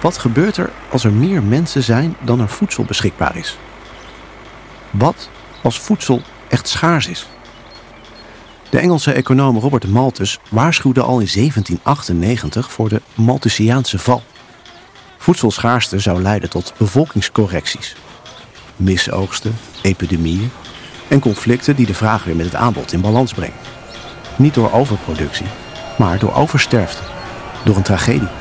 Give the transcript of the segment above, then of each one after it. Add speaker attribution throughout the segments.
Speaker 1: Wat gebeurt er als er meer mensen zijn dan er voedsel beschikbaar is? Wat als voedsel echt schaars is? De Engelse econoom Robert Malthus waarschuwde al in 1798 voor de Malthusiaanse val. Voedselschaarste zou leiden tot bevolkingscorrecties, misoogsten, epidemieën en conflicten die de vraag weer met het aanbod in balans brengen. Niet door overproductie, maar door oversterfte, door een tragedie.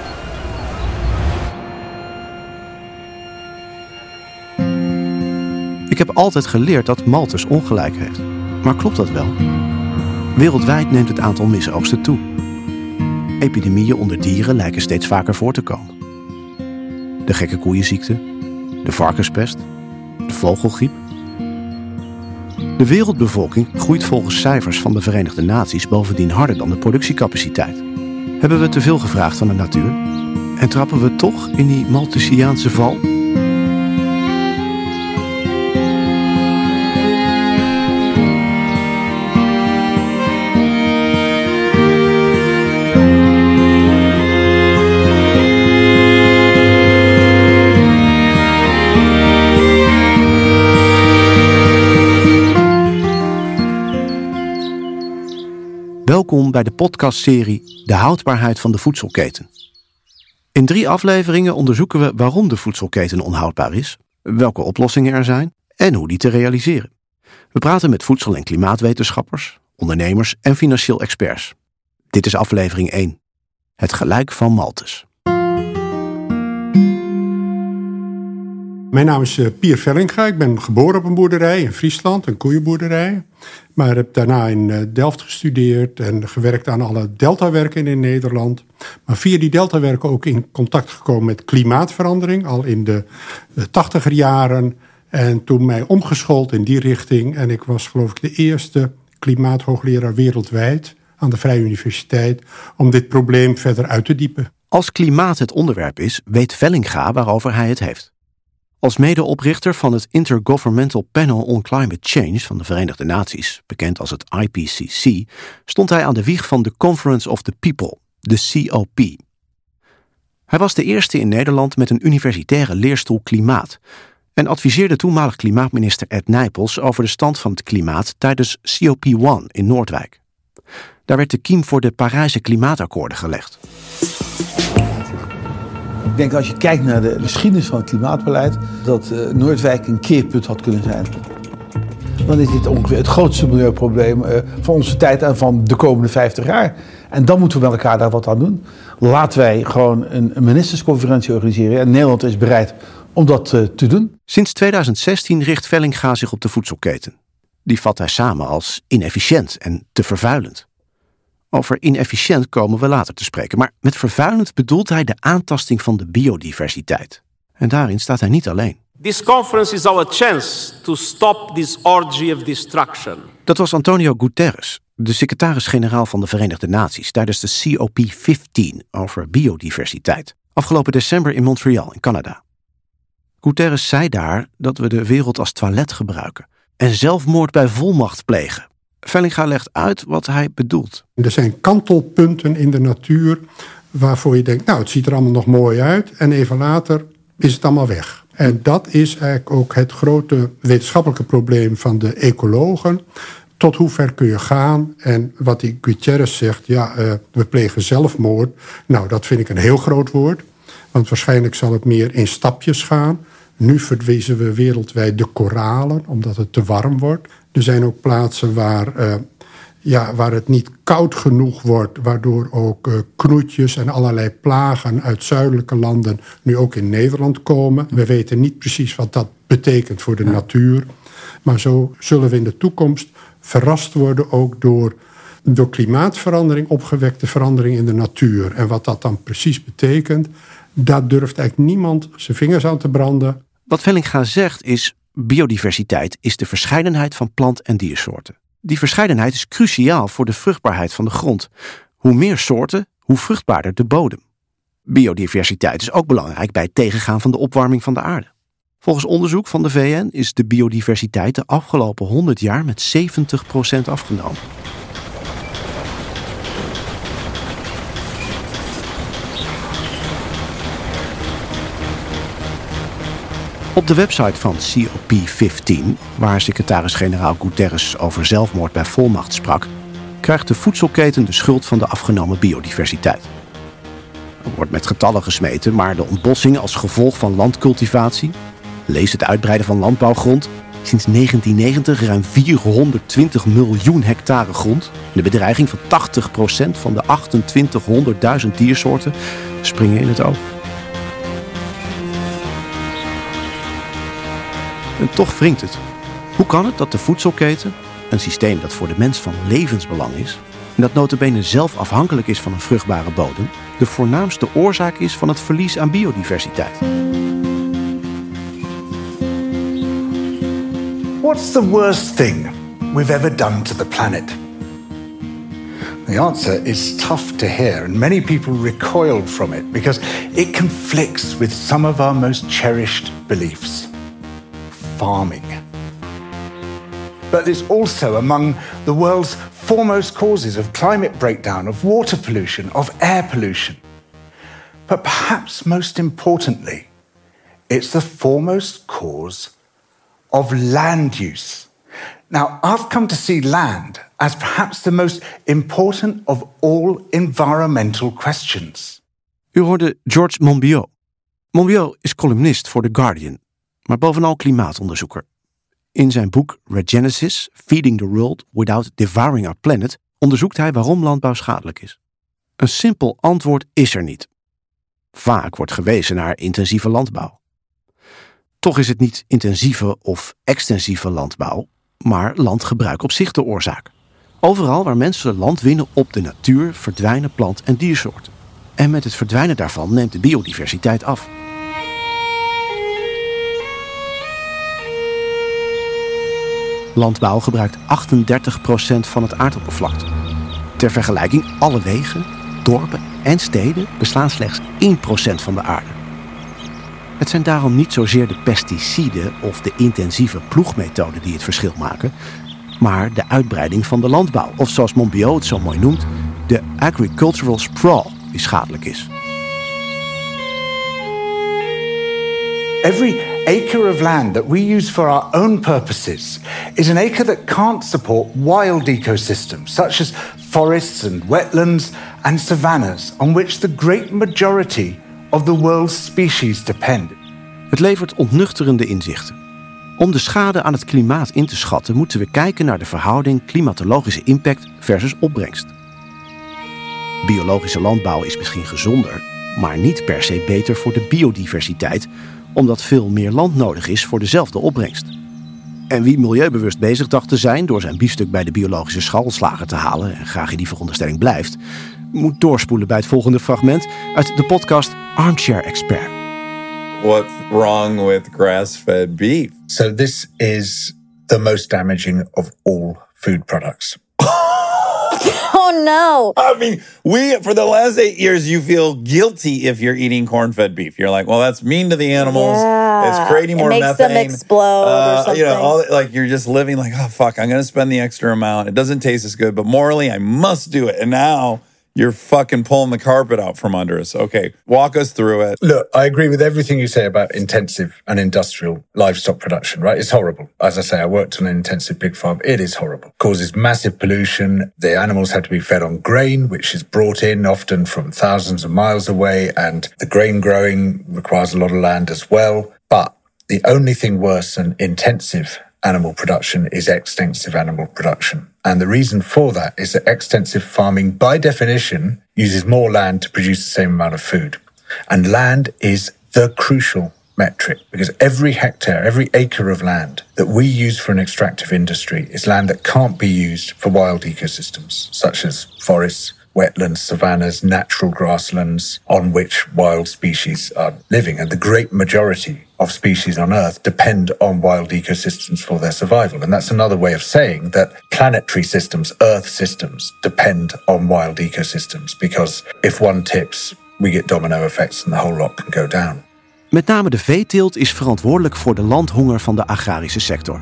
Speaker 1: Heb altijd geleerd dat Malthus ongelijk heeft. Maar klopt dat wel? Wereldwijd neemt het aantal misoogsten toe. Epidemieën onder dieren lijken steeds vaker voor te komen. De gekke koeienziekte, de varkenspest, de vogelgriep. De wereldbevolking groeit volgens cijfers van de Verenigde Naties bovendien harder dan de productiecapaciteit. Hebben we te veel gevraagd van de natuur? En trappen we toch in die Malthusiaanse val? Bij de podcastserie De houdbaarheid van de voedselketen. In drie afleveringen onderzoeken we waarom de voedselketen onhoudbaar is, welke oplossingen er zijn en hoe die te realiseren. We praten met voedsel- en klimaatwetenschappers, ondernemers en financieel experts. Dit is aflevering 1. Het gelijk van Maltes.
Speaker 2: Mijn naam is eh, Pier Vellinga. Ik ben geboren op een boerderij in Friesland, een koeienboerderij. Maar heb daarna in eh, Delft gestudeerd en gewerkt aan alle deltawerken in Nederland. Maar via die deltawerken ook in contact gekomen met klimaatverandering, al in de eh, tachtiger jaren. En toen mij omgeschoold in die richting. En ik was geloof ik de eerste klimaathoogleraar wereldwijd aan de Vrije Universiteit om dit probleem verder uit te diepen.
Speaker 1: Als klimaat het onderwerp is, weet Vellinga waarover hij het heeft. Als medeoprichter van het Intergovernmental Panel on Climate Change van de Verenigde Naties, bekend als het IPCC, stond hij aan de wieg van de Conference of the People, de COP. Hij was de eerste in Nederland met een universitaire leerstoel klimaat en adviseerde toenmalig klimaatminister Ed Nijpels over de stand van het klimaat tijdens COP1 in Noordwijk. Daar werd de kiem voor de Parijse klimaatakkoorden gelegd.
Speaker 3: Ik denk als je kijkt naar de geschiedenis van het klimaatbeleid, dat uh, Noordwijk een keerpunt had kunnen zijn. Dan is dit ongeveer het grootste milieuprobleem uh, van onze tijd en van de komende 50 jaar. En dan moeten we met elkaar daar wat aan doen. Laten wij gewoon een, ministersconferentie organiseren. En Nederland is bereid om dat uh, te doen.
Speaker 1: Sinds 2016 richt Vellinga zich op de voedselketen. Die vat hij samen als inefficiënt en te vervuilend. Over inefficiënt komen we later te spreken, maar met vervuilend bedoelt hij de aantasting van de biodiversiteit. En daarin staat hij niet alleen.
Speaker 4: This conference is our chance to stop this orgy of destruction.
Speaker 1: Dat was Antonio Guterres, de secretaris-generaal van de Verenigde Naties tijdens de COP15 over biodiversiteit, afgelopen december in Montreal in Canada. Guterres zei daar dat we de wereld als toilet gebruiken en zelfmoord bij volmacht plegen. Vellinga legt uit wat hij bedoelt.
Speaker 2: Er zijn kantelpunten in de natuur waarvoor je denkt, nou het ziet er allemaal nog mooi uit en even later is het allemaal weg. En dat is eigenlijk ook het grote wetenschappelijke probleem van de ecologen. Tot hoe ver kun je gaan? En wat die Gutierrez zegt, ja, uh, we plegen zelfmoord. Nou, dat vind ik een heel groot woord. Want waarschijnlijk zal het meer in stapjes gaan. Nu verdwiezen we wereldwijd de koralen, omdat het te warm wordt. Er zijn ook plaatsen waar, uh, ja, waar het niet koud genoeg wordt, waardoor ook uh, knoetjes en allerlei plagen uit zuidelijke landen nu ook in Nederland komen. We weten niet precies wat dat betekent voor de natuur. Maar zo zullen we in de toekomst verrast worden ook door, door klimaatverandering, opgewekte verandering in de natuur. En wat dat dan precies betekent, daar durft eigenlijk niemand zijn vingers aan te branden.
Speaker 1: Wat Vellinga zegt is, biodiversiteit is de verscheidenheid van plant- en diersoorten. Die verscheidenheid is cruciaal voor de vruchtbaarheid van de grond. Hoe meer soorten, hoe vruchtbaarder de bodem. Biodiversiteit is ook belangrijk bij het tegengaan van de opwarming van de aarde. Volgens onderzoek van de VN is de biodiversiteit de afgelopen 100 jaar met 70% afgenomen. Op de website van COP15, waar secretaris-generaal Guterres over zelfmoord bij volmacht sprak, krijgt de voedselketen de schuld van de afgenomen biodiversiteit. Er wordt met getallen gesmeten, maar de ontbossing als gevolg van landcultivatie, lees het uitbreiden van landbouwgrond, sinds 1990 ruim 420 miljoen hectare grond, de bedreiging van 80% van de 2800.000 diersoorten springen in het oog. En toch wringt het. Hoe kan het dat de voedselketen, een systeem dat voor de mens van levensbelang is, en dat notabene zelf afhankelijk is van een vruchtbare bodem, de voornaamste oorzaak is van het verlies aan biodiversiteit?
Speaker 5: What's the worst thing we've ever done to the planet? The answer is tough to hear, and many people recoil from it because it conflicts with some of our most cherished beliefs farming. But it's also among the world's foremost causes of climate breakdown, of water pollution, of air pollution. But perhaps most importantly, it's the foremost cause of land use. Now, I've come to see land as perhaps the most important of all environmental questions.
Speaker 1: U hoorde George Monbiot. Monbiot is columnist voor The Guardian maar bovenal klimaatonderzoeker. In zijn boek Regenesis: Feeding the World Without Devouring Our Planet onderzoekt hij waarom landbouw schadelijk is. Een simpel antwoord is er niet. Vaak wordt gewezen naar intensieve landbouw. Toch is het niet intensieve of extensieve landbouw, maar landgebruik op zich de oorzaak. Overal waar mensen land winnen op de natuur verdwijnen plant- en diersoorten. En met het verdwijnen daarvan neemt de biodiversiteit af. Landbouw gebruikt 38% van het aardoppervlakte. Ter vergelijking, alle wegen, dorpen en steden beslaan slechts 1% van de aarde. Het zijn daarom niet zozeer de pesticiden of de intensieve ploegmethoden die het verschil maken, maar de uitbreiding van de landbouw, of zoals Monbiot het zo mooi noemt, de agricultural sprawl, die schadelijk is.
Speaker 5: Every acre of land that we use for our own purposes is an acre that can't support wild ecosystems, such as forests and wetlands and savannas, on which the great majority of the world's species depend.
Speaker 1: Het levert ontnuchterende inzichten. Om de schade aan het klimaat in te schatten, moeten we kijken naar de verhouding klimatologische impact versus opbrengst. Biologische landbouw is misschien gezonder, maar niet per se beter voor de biodiversiteit, omdat veel meer land nodig is voor dezelfde opbrengst. En wie milieubewust bezig dacht te zijn door zijn biefstuk bij de biologische schalslager te halen en graag in die veronderstelling blijft, moet doorspoelen bij het volgende fragment uit de podcast Armchair Expert.
Speaker 6: What's wrong with grass-fed beef?
Speaker 5: So this is the most damaging of all food products.
Speaker 7: No.
Speaker 6: I mean, we for the last eight years, you feel guilty if you're eating corn-fed beef. You're like, well, that's mean to the animals.
Speaker 7: Yeah.
Speaker 6: It's creating
Speaker 7: It
Speaker 6: more
Speaker 7: makes them
Speaker 6: methane.
Speaker 7: explode or
Speaker 6: Uh, You know, all like you're just living like, oh fuck, I'm gonna spend the extra amount. It doesn't taste as good, but morally, I must do it. And now you're fucking pulling the carpet out from under us. Okay, walk us through it.
Speaker 5: Look, I agree with everything you say about intensive and industrial livestock production, right? It's horrible. As I say, I worked on an intensive pig farm. It is horrible. Causes massive pollution. The animals have to be fed on grain, which is brought in often from thousands of miles away. And the grain growing requires a lot of land as well. But the only thing worse than intensive animal production is extensive animal production. And the reason for that is that extensive farming, by definition, uses more land to produce the same amount of food. And land is the crucial metric because every hectare, every acre of land that we use for an extractive industry is land that can't be used for wild ecosystems, such as forests, wetlands, savannas, natural grasslands on which wild species are living. And the great majority of species on Earth depend on wild ecosystems for their survival. And that's another way of saying that planetary systems, Earth systems, depend on wild ecosystems because if one tips, we get domino effects and the whole lot can go down.
Speaker 1: Met name de veeteelt is verantwoordelijk voor de landhonger van de agrarische sector.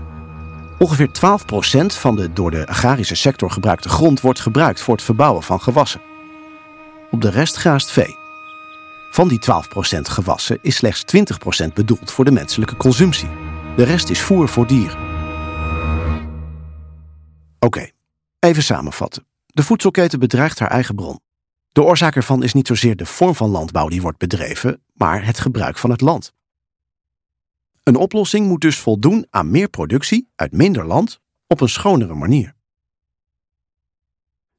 Speaker 1: Ongeveer 12% van de door de agrarische sector gebruikte grond wordt gebruikt voor het verbouwen van gewassen. Op de rest graast vee. Van die 12% gewassen is slechts 20% bedoeld voor de menselijke consumptie. De rest is voer voor dieren. Oké, even samenvatten. De voedselketen bedreigt haar eigen bron. De oorzaak ervan is niet zozeer de vorm van landbouw die wordt bedreven, maar het gebruik van het land. Een oplossing moet dus voldoen aan meer productie uit minder land op een schonere manier.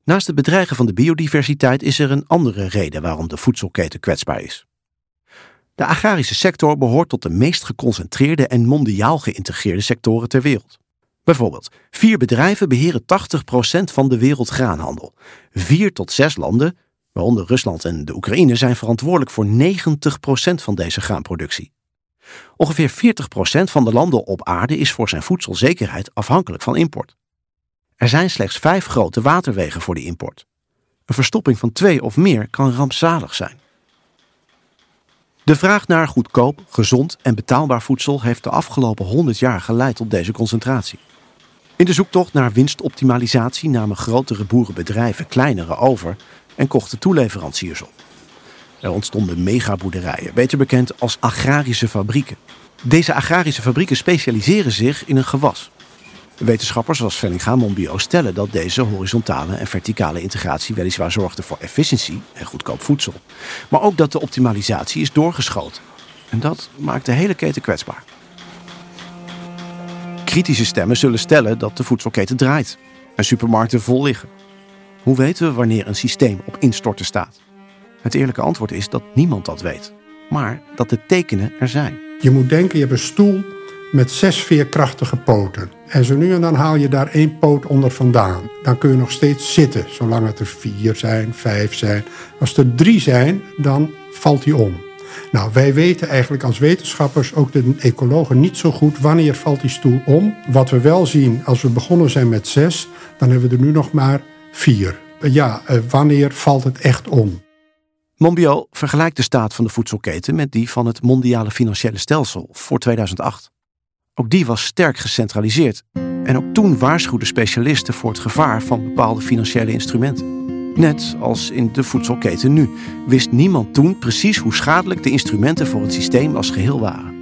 Speaker 1: Naast het bedreigen van de biodiversiteit is er een andere reden waarom de voedselketen kwetsbaar is. De agrarische sector behoort tot de meest geconcentreerde en mondiaal geïntegreerde sectoren ter wereld. Bijvoorbeeld, vier bedrijven beheren 80% van de wereldgraanhandel. Vier tot zes landen, waaronder Rusland en de Oekraïne, zijn verantwoordelijk voor 90% van deze graanproductie. Ongeveer 40% van de landen op aarde is voor zijn voedselzekerheid afhankelijk van import. Er zijn slechts vijf grote waterwegen voor de import. Een verstopping van twee of meer kan rampzalig zijn. De vraag naar goedkoop, gezond en betaalbaar voedsel heeft de afgelopen 100 jaar geleid tot deze concentratie. In de zoektocht naar winstoptimalisatie namen grotere boerenbedrijven kleinere over en kochten toeleveranciers op. Er ontstonden megaboerderijen, beter bekend als agrarische fabrieken. Deze agrarische fabrieken specialiseren zich in een gewas. Wetenschappers zoals Vellinga Monbio stellen dat deze horizontale en verticale integratie weliswaar zorgde voor efficiëntie en goedkoop voedsel, maar ook dat de optimalisatie is doorgeschoten. En dat maakt de hele keten kwetsbaar. Kritische stemmen zullen stellen dat de voedselketen draait en supermarkten vol liggen. Hoe weten we wanneer een systeem op instorten staat? Het eerlijke antwoord is dat niemand dat weet, maar dat de tekenen er zijn.
Speaker 2: Je moet denken, je hebt een stoel met zes veerkrachtige poten. En zo nu en dan haal je daar één poot onder vandaan. Dan kun je nog steeds zitten, zolang het er vier zijn, vijf zijn. Als er drie zijn, dan valt hij om. Nou, wij weten eigenlijk als wetenschappers, ook de ecologen, niet zo goed wanneer valt die stoel om. Wat we wel zien, als we begonnen zijn met zes, dan hebben we er nu nog maar vier. Ja, eh, wanneer valt het echt om?
Speaker 1: Monbiot vergelijkt de staat van de voedselketen met die van het mondiale financiële stelsel voor 2008. Ook die was sterk gecentraliseerd. En ook toen waarschuwden specialisten voor het gevaar van bepaalde financiële instrumenten. Net als in de voedselketen nu, wist niemand toen precies hoe schadelijk de instrumenten voor het systeem als geheel waren.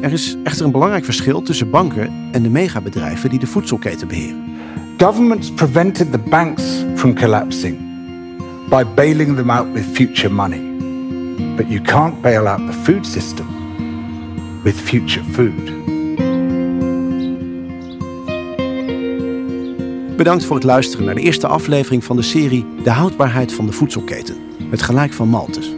Speaker 1: Er is echter een belangrijk verschil tussen banken en de megabedrijven die de voedselketen beheren.
Speaker 8: Governments prevented the banks from collapsing by bailing them out with future money. But you can't bail out the food system with future food.
Speaker 1: Bedankt voor het luisteren naar de eerste aflevering van de serie De houdbaarheid van de voedselketen. Het gelijk van Malthus.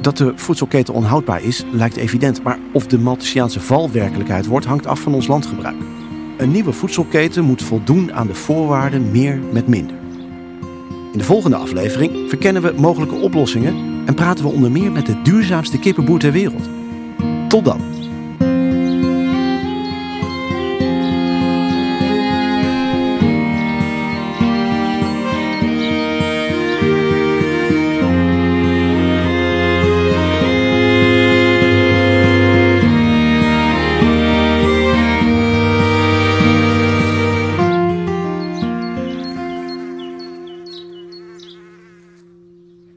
Speaker 1: Dat de voedselketen onhoudbaar is, lijkt evident, maar of de Malthusiaanse val werkelijkheid wordt, hangt af van ons landgebruik. Een nieuwe voedselketen moet voldoen aan de voorwaarden meer met minder. In de volgende aflevering verkennen we mogelijke oplossingen en praten we onder meer met de duurzaamste kippenboer ter wereld. Tot dan!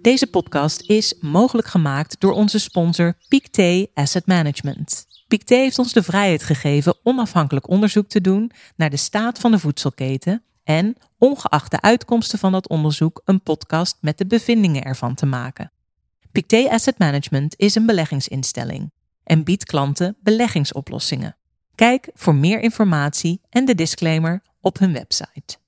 Speaker 9: Deze podcast is mogelijk gemaakt door onze sponsor Pictet Asset Management. Pictet heeft ons de vrijheid gegeven onafhankelijk onderzoek te doen naar de staat van de voedselketen en, ongeacht de uitkomsten van dat onderzoek, een podcast met de bevindingen ervan te maken. Pictet Asset Management is een beleggingsinstelling en biedt klanten beleggingsoplossingen. Kijk voor meer informatie en de disclaimer op hun website.